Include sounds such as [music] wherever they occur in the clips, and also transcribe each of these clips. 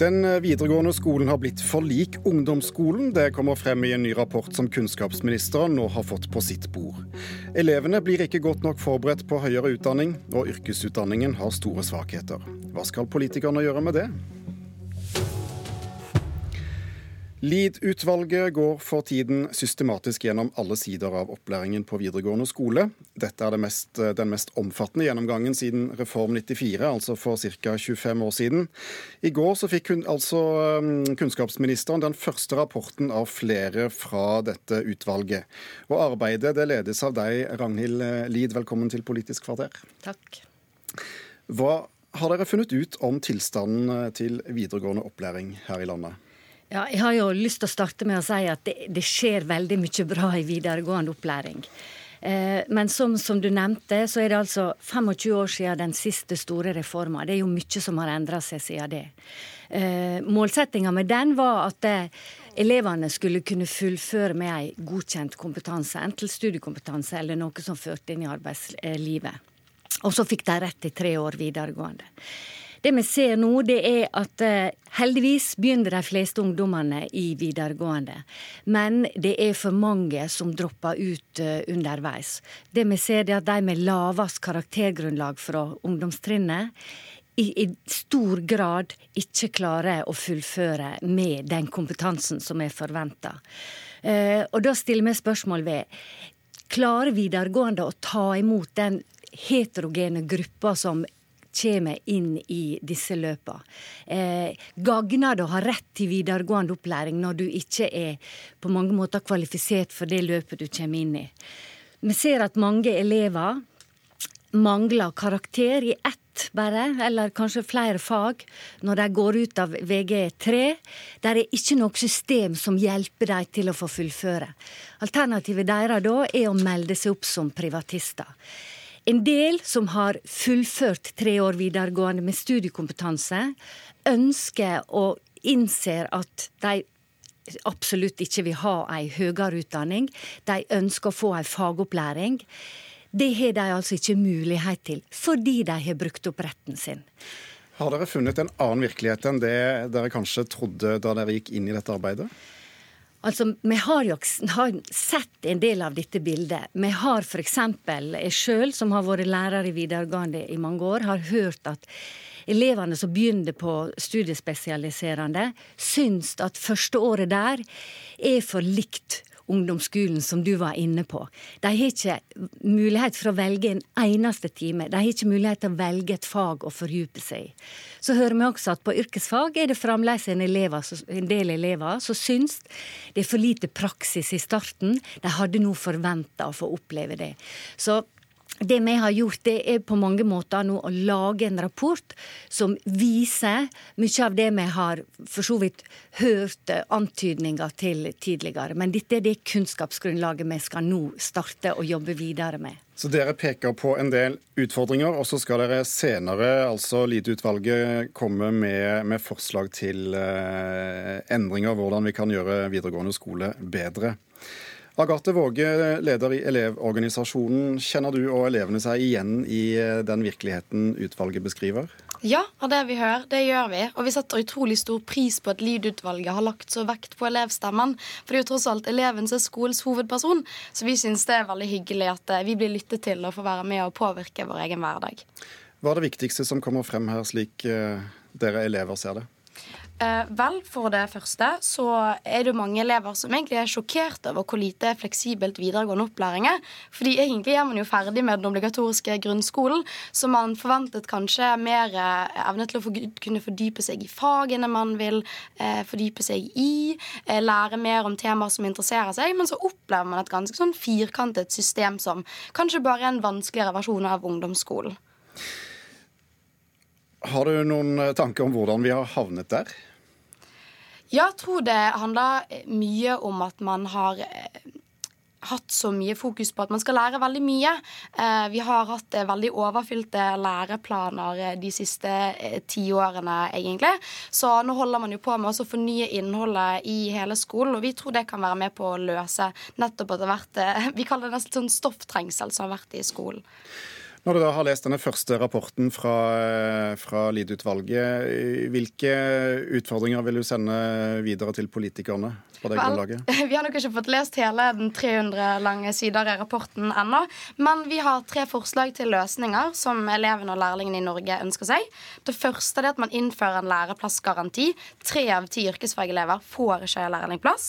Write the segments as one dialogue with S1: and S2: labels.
S1: Den videregående skolen har blitt for lik ungdomsskolen. Det kommer frem i en ny rapport som kunnskapsministeren nå har fått på sitt bord. Elevene blir ikke godt nok forberedt på høyere utdanning, og yrkesutdanningen har store svakheter. Hva skal politikerne gjøre med det? Lied-utvalget går for tiden systematisk gjennom alle sider av opplæringen på videregående skole. Dette er det mest, den mest omfattende gjennomgangen siden Reform 94, altså for ca. 25 år siden. I går så fikk hun, altså um, kunnskapsministeren den første rapporten av flere fra dette utvalget. Og Arbeidet det ledes av deg, Ragnhild Lid. Velkommen til Politisk kvarter.
S2: Takk.
S1: Hva har dere funnet ut om tilstanden til videregående opplæring her i landet?
S2: Ja, jeg har jo lyst til å starte med å si at det, det skjer veldig mye bra i videregående opplæring. Eh, men som, som, du nevnte, så er det altså 25 år siden den siste store reforma. Det er jo mye som har endra seg siden det. Eh, Målsettinga med den var at eh, elevene skulle kunne fullføre med ei godkjent kompetanse, enten studiekompetanse eller noe som førte inn i arbeidslivet. Og så fikk de rett til tre år videregående. Det vi ser nå, det er at eh, heldigvis begynner de fleste ungdommene i videregående. Men det er for mange som dropper ut eh, underveis. Det vi ser, er at de med lavest karaktergrunnlag fra ungdomstrinnet i, i, stor grad ikke klarer å fullføre med den kompetansen som er forventa. Eh, da stiller vi spørsmål ved Klarer videregående å ta imot den heterogene gruppa som kommer inn i disse løpa. Eh, gagner det å ha rett til videregående opplæring når du ikke er på mange måter kvalifisert for det løpet du kommer inn i. Vi ser at mange elever mangler karakter i ett bare, eller kanskje flere fag, når de går ut av VG3. Der er ikke noe system som hjelper dem til å få fullføre. Alternativet deres da er å melde seg opp som privatister. En del som har fullført tre år videregående med studiekompetanse, ønsker og innser at de absolutt ikke vil ha ei høyere utdanning. De ønsker å få ei fagopplæring. Det har de altså ikke mulighet til, fordi de har brukt opp retten sin.
S1: Har dere funnet en annen virkelighet enn det dere kanskje trodde da dere gikk inn i dette arbeidet?
S2: Altså, Vi har jo har sett en del av dette bildet. Vi har f.eks. jeg sjøl, som har vært lærer i videregående i mange år, har hørt at elevene som begynner på studiespesialiserende, syns at første året der er for likt ungdomsskolen som du var inne på. De har ikke mulighet for å velge en eneste time. De har ikke mulighet til å velge et fag å fordype seg i. Så hører vi også at på yrkesfag er det fremdeles en, en del elever som syns det er for lite praksis i starten. De hadde nå forventa å få oppleve det. Så det vi har gjort, det er på mange måter nå å lage en rapport som viser mye av det vi har for så vidt hørt antydninger til tidligere. Men dette er det kunnskapsgrunnlaget vi skal nå starte å jobbe videre med.
S1: Så dere peker på en del utfordringer, og så skal dere senere, altså Lite-utvalget, komme med, med, forslag til eh, endringer, hvordan vi kan gjøre videregående skole bedre. Agathe Våge, leder i Elevorganisasjonen. Kjenner du og elevene seg igjen i eh, den virkeligheten utvalget beskriver?
S3: Ja, av det vi hører, det gjør vi. Og vi setter utrolig stor pris på at Lyd-utvalget har lagt så vekt på elevstemmen. For det er jo tross alt eleven som er skolens hovedperson. Så vi syns det er veldig hyggelig at eh, vi blir lyttet til og får være med og påvirke vår egen hverdag.
S1: Hva er det viktigste som kommer frem her, slik eh, dere elever ser det?
S3: Eh, vel, for det første så er det mange elever som egentlig er sjokkert over hvor lite fleksibelt videregående opplæring er. Fordi egentlig er man jo ferdig med den obligatoriske grunnskolen, så man forventet kanskje mer eh, evne til å kunne fordype seg i fagene man vil eh, fordype seg i, lære mer om temaer som interesserer seg, men så opplever man et ganske sånn firkantet system som kanskje bare er en vanskeligere versjon av ungdomsskolen.
S1: Har du noen tanker om hvordan vi har havnet der?
S3: Jeg tror det handler mye om at man har eh, hatt så mye fokus på at man skal lære veldig mye. Eh, vi har hatt eh, veldig overfylte læreplaner de siste ti årene, egentlig. Så nå holder man jo på med å fornye innholdet i hele skolen, og vi tror det kan være med på å løse nettopp at det har vært [laughs] Vi kaller det nesten sånn stofftrengsel som har vært i skolen.
S1: Når du da har lest denne første rapporten fra, fra Lied-utvalget, hvilke utfordringer vil du sende videre til politikerne? på det Vel, grunnlaget? [laughs]
S3: Vi har nok ikke fått lest hele den 300 lange sider i rapporten ennå. Men vi har tre forslag til løsninger som elevene og lærlingene i Norge ønsker seg. Det første er at man innfører en læreplassgaranti. Tre av ti yrkesfagelever får ikke lærlingplass.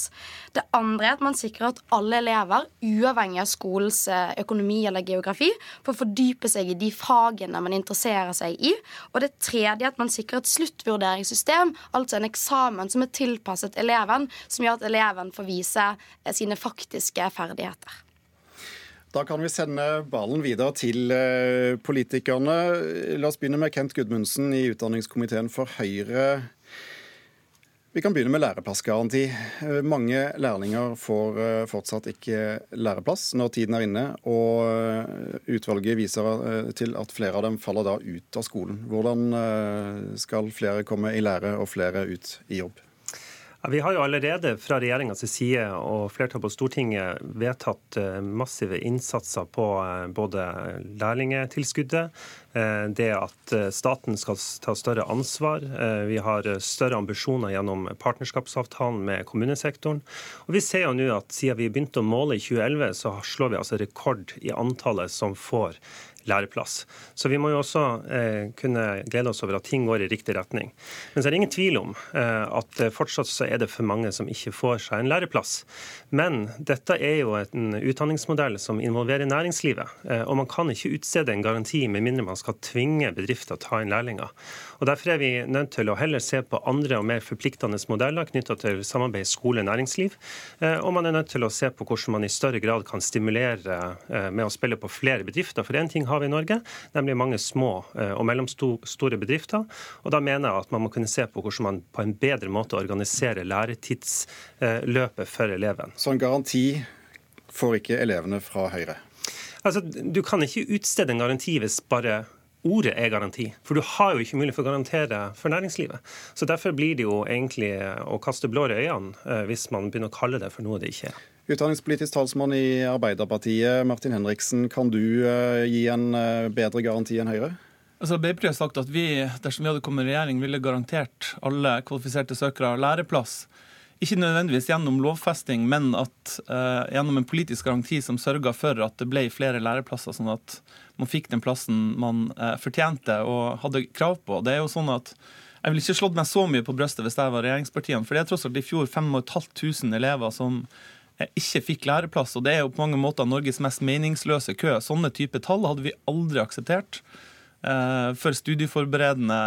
S3: Det andre er at man sikrer at alle elever, uavhengig av skolens eh, økonomi eller geografi, får fordype seg i de fagene man interesserer seg i. Og det tredje at man sikrer et sluttvurderingssystem, altså en eksamen som er tilpasset eleven, som gjør at eleven får vise eh, sine faktiske ferdigheter.
S1: Da kan vi sende ballen videre til eh, politikerne. La oss begynne med Kent Gudmundsen i utdanningskomiteen for Høyre. Vi kan begynne med læreplassgaranti. Eh, mange lærlinger får eh, fortsatt ikke læreplass når tiden er inne, og eh, utvalget viser til at flere av dem faller da ut av skolen. Hvordan skal flere komme i lære og flere ut i jobb?
S4: Vi har jo allerede fra regjeringas side og flertallet på Stortinget vedtatt eh, massive innsatser på eh, både lærlingetilskuddet, eh, det at staten skal ta større ansvar. Vi har større ambisjoner gjennom partnerskapsavtalen med kommunesektoren. Og vi ser jo nå at siden vi begynte å måle i 2011, så slår vi altså rekord i antallet som får læreplass. Så vi må jo også eh, kunne glede oss over at ting går i riktig retning. Men så er det ingen tvil om eh, at fortsatt så er det for mange som ikke får seg en læreplass. Men dette er jo en utdanningsmodell som involverer næringslivet. Eh, og man kan ikke utstede en garanti med mindre man skal tvinge bedrifter å ta inn lærlinger. Og Derfor er vi nødt til å heller se på andre og mer forpliktende modeller knytta til samarbeid skole-næringsliv. Eh, og man er nødt til å se på hvordan man i større grad kan stimulere eh, med å spille på flere bedrifter. For én ting har vi i Norge, nemlig mange små eh, og mellomstore bedrifter. Og da mener jeg at man må kunne se på hvordan man på en bedre måte organiserer læretidsløpet for eleven.
S1: Så en garanti får ikke elevene fra Høyre?
S4: Altså, Du kan ikke utstede en garanti hvis bare ordet er garanti. For du har jo ikke mulighet for å garantere for næringslivet. Så Derfor blir det jo egentlig å kaste blår i øynene eh, hvis man begynner å kalle det for noe det ikke er.
S1: Utdanningspolitisk talsmann i Arbeiderpartiet, Martin Henriksen. Kan du uh, gi en uh, bedre garanti enn Høyre?
S5: Altså, Arbeiderpartiet har sagt at vi, dersom vi hadde kommet i regjering, ville garantert alle kvalifiserte søkere læreplass. Ikke nødvendigvis gjennom lovfesting, men at, uh, gjennom en politisk garanti som sørga for at det ble flere læreplasser, sånn at man fikk den plassen man fortjente og hadde krav på. Det er jo sånn at jeg ville ikke slått meg så mye på brystet hvis jeg var regjeringspartiene, for det er tross alt i fjor 5500 elever som ikke fikk læreplass. Og det er jo på mange måter Norges mest meningsløse kø. Sånne type tall hadde vi aldri akseptert eh, for studieforberedende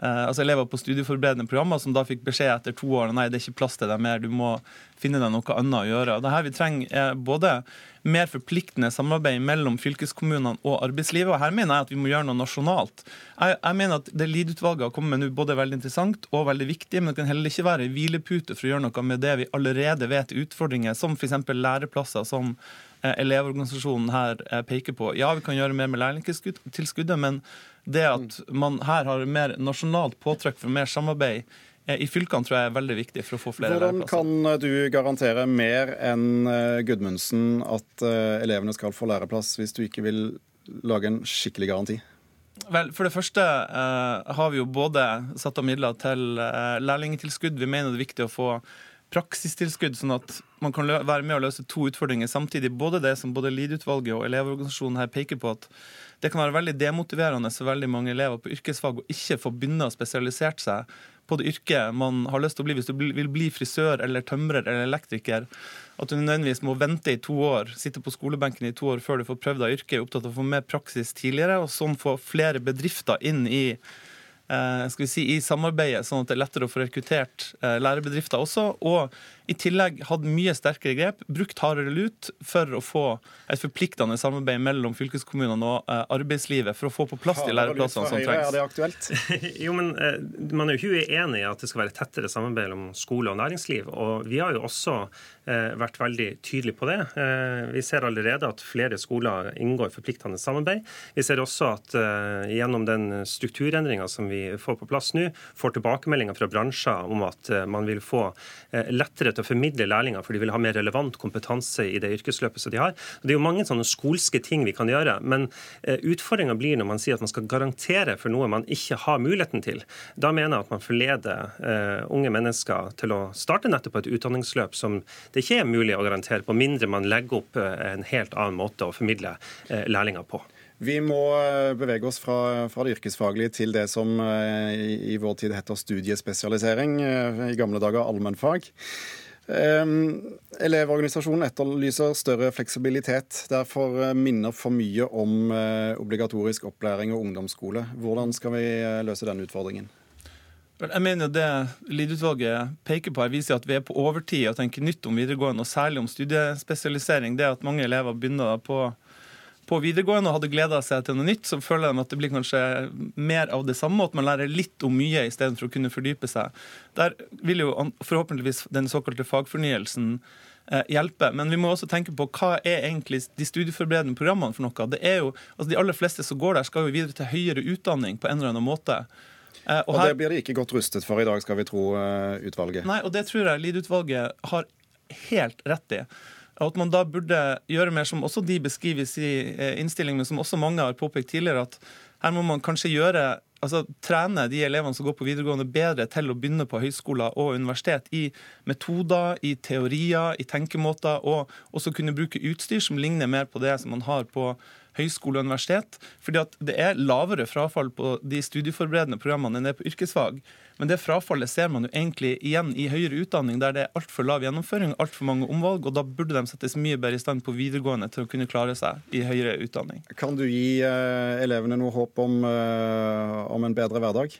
S5: altså elever på studieforberedende programmer som da fikk beskjed etter to år nei, det er ikke plass til deg mer, du må finne deg noe annet å gjøre. Det her vi trenger er både mer forpliktende samarbeid mellom fylkeskommunene og arbeidslivet. og Her mener jeg at vi må gjøre noe nasjonalt. Jeg, jeg mener at Det Lied-utvalget har kommet med nå både veldig interessant og veldig viktig, men det kan heller ikke være hvilepute for å gjøre noe med det vi allerede vet er utfordringer, som f.eks. læreplasser. som eh, Elevorganisasjonen her eh, peker på. Ja, vi kan gjøre mer med lærlingtilskuddet, men det at man her har mer nasjonalt påtrykk for mer samarbeid eh, i fylkene tror jeg er veldig viktig for å få flere
S1: Hvordan kan du garantere mer enn eh, Gudmundsen at eh, elevene skal få læreplass, hvis du ikke vil lage en skikkelig garanti?
S5: Vel, For det første eh, har vi jo både satt av midler til eh, lærlingtilskudd. Vi mener det er viktig å få praksistilskudd, sånn at man kan være med å løse to utfordringer samtidig. Både det som både Lied-utvalget og Elevorganisasjonen her peker på, at det kan være veldig demotiverende for veldig mange elever på yrkesfag å ikke få begynne å spesialisere seg på det yrket man har lyst til å bli. Hvis du vil bli frisør eller tømrer eller elektriker, at du nødvendigvis må vente i to år, sitte på skolebenken i to år før du får prøvd deg yrket, er opptatt av å få mer praksis tidligere, og sånn få flere bedrifter inn i skal vi si, i samarbeidet, sånn at det er lettere å få rekruttert eh, lærebedrifter også. Og i tillegg hatt mye sterkere grep, brukt hardere lut for å få et forpliktende samarbeid mellom fylkeskommunene og eh, arbeidslivet for å få på plass de læreplassene som trengs.
S1: Er det aktuelt? [laughs]
S4: jo, men Man er jo ikke uenig i at det skal være tettere samarbeid mellom skole og næringsliv. og Vi har jo også vært veldig tydelige på det. Vi ser allerede at flere skoler inngår forpliktende samarbeid. Vi ser også at gjennom den strukturendringa som vi får på plass nå, får tilbakemeldinger fra bransjer om at man vil få lettere til til å formidle lærlinger, for de vil ha mer relevant kompetanse i det yrkesløpet som de har. Det er jo mange sånne skolske ting vi kan gjøre, men eh, utfordringa blir når man sier at man skal garantere for noe man ikke har muligheten til. Da mener jeg at man forleder uh, unge mennesker til å starte nettopp et utdanningsløp som det ikke er mulig å garantere, på mindre man legger opp en helt annen måte å formidle lærlinger på.
S1: Vi må eh, bevege oss fra, fra, det yrkesfaglige til det som eh, i, i vår tid heter studiespesialisering, eh, i gamle dager allmennfag. Um, elevorganisasjonen etterlyser større fleksibilitet. Derfor minner for mye om uh, obligatorisk opplæring og ungdomsskole. Hvordan skal vi løse den utfordringen?
S5: Jeg mener Det Lid-utvalget peker på her viser at vi er på overtid og tenker nytt om videregående, og særlig om studiespesialisering. Det at mange elever begynner på på videregående og hadde gleda seg til noe nytt, så føler de at det blir kanskje mer av det samme, at man lærer litt om mye istedenfor å kunne fordype seg. Der vil jo forhåpentligvis den såkalte fagfornyelsen eh, hjelpe. Men vi må også tenke på hva er egentlig de studieforberedende programmene for noe. Det er jo, altså De aller fleste som går der, skal jo videre til høyere utdanning på en eller annen måte.
S1: Eh, og, og her, Det blir de ikke godt rustet for i dag, skal vi tro uh, utvalget.
S5: Nei, og det tror jeg Lied-utvalget har helt rett i. At man da burde gjøre mer, som også de beskrives i eh, innstillingen, men som også mange har påpekt tidligere, at her må man kanskje gjøre altså trene de elevene som går på videregående, bedre til å begynne på høyskoler og universitet i metoder, i teorier, i tenkemåter, og også kunne bruke utstyr som ligner mer på det som man har på høyskole og universitet. fordi at det er lavere frafall på de studieforberedende programmene enn det er på yrkesfag. Men det frafallet ser man jo egentlig igjen i høyere utdanning, der det er altfor lav gjennomføring, altfor mange omvalg, og da burde de settes mye bedre i stand på videregående til å kunne klare seg i høyere utdanning.
S1: Kan du gi uh, elevene noe håp om, uh, om en bedre hverdag?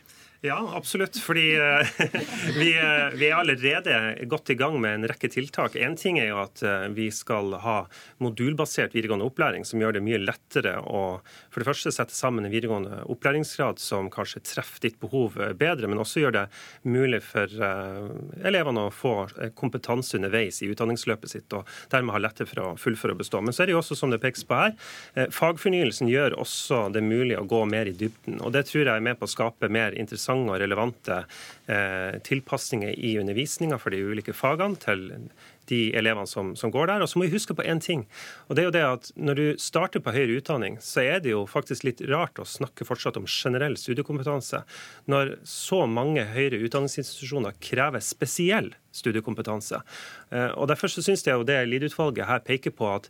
S4: Ja, absolutt. Fordi uh, [laughs] vi, uh, vi, er allerede godt i gang med en rekke tiltak. Én ting er jo at uh, vi skal ha modulbasert videregående opplæring, som gjør det mye lettere å for det første sette sammen en videregående opplæringsgrad som kanskje treffer ditt behov bedre, men også gjør det mulig for elevene å få kompetanse underveis i utdanningsløpet sitt, og dermed ha lettere for å fullføre og bestå. Men så er det jo også, som det pekes på her, fagfornyelsen gjør også det mulig å gå mer i dybden. og Det tror jeg er med på å skape mer interessant interessante og relevante eh, tilpasninger i undervisninga for de ulike fagene til de elevene som, som, går der. Og så må vi huske på én ting. og det er jo det at Når du starter på høyere utdanning, så er det jo faktisk litt rart å snakke fortsatt om generell studiekompetanse, når så mange høyere utdanningsinstitusjoner krever spesiell studiekompetanse. Eh, og Derfor så syns jeg jo det Lied-utvalget her peker på, at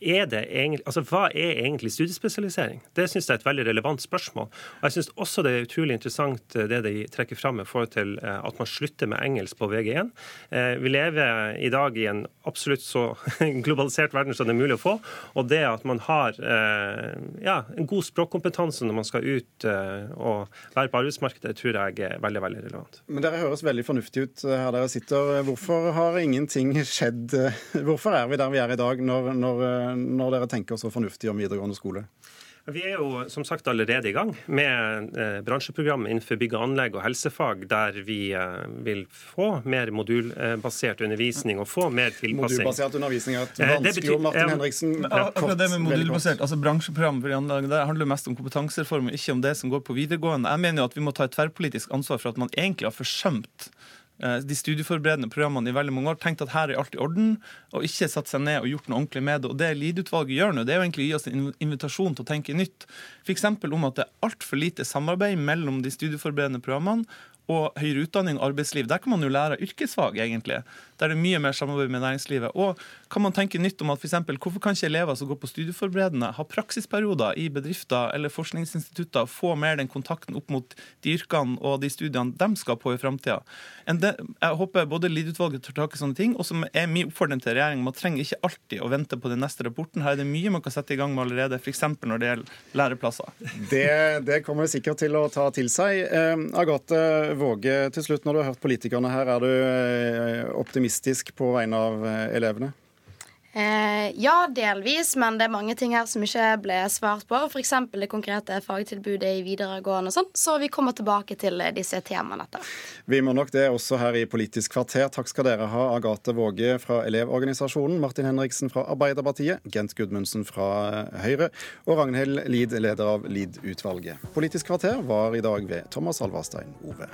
S4: er det egentlig, altså Hva er egentlig studiespesialisering? Det synes jeg er et veldig relevant spørsmål. Og jeg synes også det er utrolig interessant eh, det de trekker fram i forhold til eh, at man slutter med engelsk på VG1. Eh, vi lever i dag i en absolutt så [laughs] globalisert verden som det er mulig å få. Og det at man har ja, en god språkkompetanse når man skal ut og være på arbeidsmarkedet, tror jeg er veldig veldig relevant.
S1: Men Dere høres veldig fornuftig ut her dere sitter. Hvorfor har ingenting skjedd? [laughs] Hvorfor er vi der vi er i dag, når, når når dere tenker så fornuftig om videregående skole?
S4: Vi er jo som sagt allerede i gang med eh, bransjeprogram innenfor bygg og anlegg og helsefag, der vi eh, vil få mer modulbasert undervisning og få mer tilpassing.
S1: Modulbasert undervisning er et eh, vanskelig ord, Martin Henriksen.
S5: Akkurat det med modulbasert, altså Bransjeprogram for anlegg, det handler mest om kompetansereform, ikke om det som går på videregående. Jeg mener jo at vi må ta et tverrpolitisk ansvar for at man egentlig har forsømt de studieforberedende programmene i veldig mange år tenkt at her er alt i orden, og ikke satt seg ned og gjort noe ordentlig med det. Og Det Lied-utvalget gjør nå, det er jo egentlig å gi oss en invitasjon til å tenke nytt. F.eks. om at det er altfor lite samarbeid mellom de studieforberedende programmene og høyere utdanning og arbeidsliv. Der kan man jo lære yrkesfag, egentlig. Der det er mye mer samarbeid med næringslivet. Og kan man tenke nytt om at f.eks. hvorfor kan ikke elever som går på studieforberedende, ha praksisperioder i bedrifter eller forskningsinstitutter, få mer den kontakten opp mot de yrkene og de studiene de skal på i framtida? Jeg håper både Lied-utvalget tar tak i sånne ting, og som er min oppfordring til regjeringen, man trenger ikke alltid å vente på den neste rapporten. Her er det mye man kan sette i gang med allerede, f.eks. når det gjelder læreplasser.
S1: Det, det kommer sikkert til å ta til seg. Eh, Agathe Våge, til slutt, når du har hørt politikerne her, er du eh, optimistisk på vegne av eh, elevene?
S3: Eh, ja, delvis, men det er mange ting her som ikke ble svart på. F.eks. det konkrete fagtilbudet i videregående og sånn. Så vi kommer tilbake til disse temaene etter.
S1: Vi må nok det også her i Politisk kvarter. Takk skal dere ha, Agathe Våge fra Elevorganisasjonen, Martin Henriksen fra Arbeiderpartiet, Gent Gudmundsen fra Høyre og Ragnhild Lid, leder av Lid-utvalget. Politisk kvarter var i dag ved Thomas Alvarstein Ove.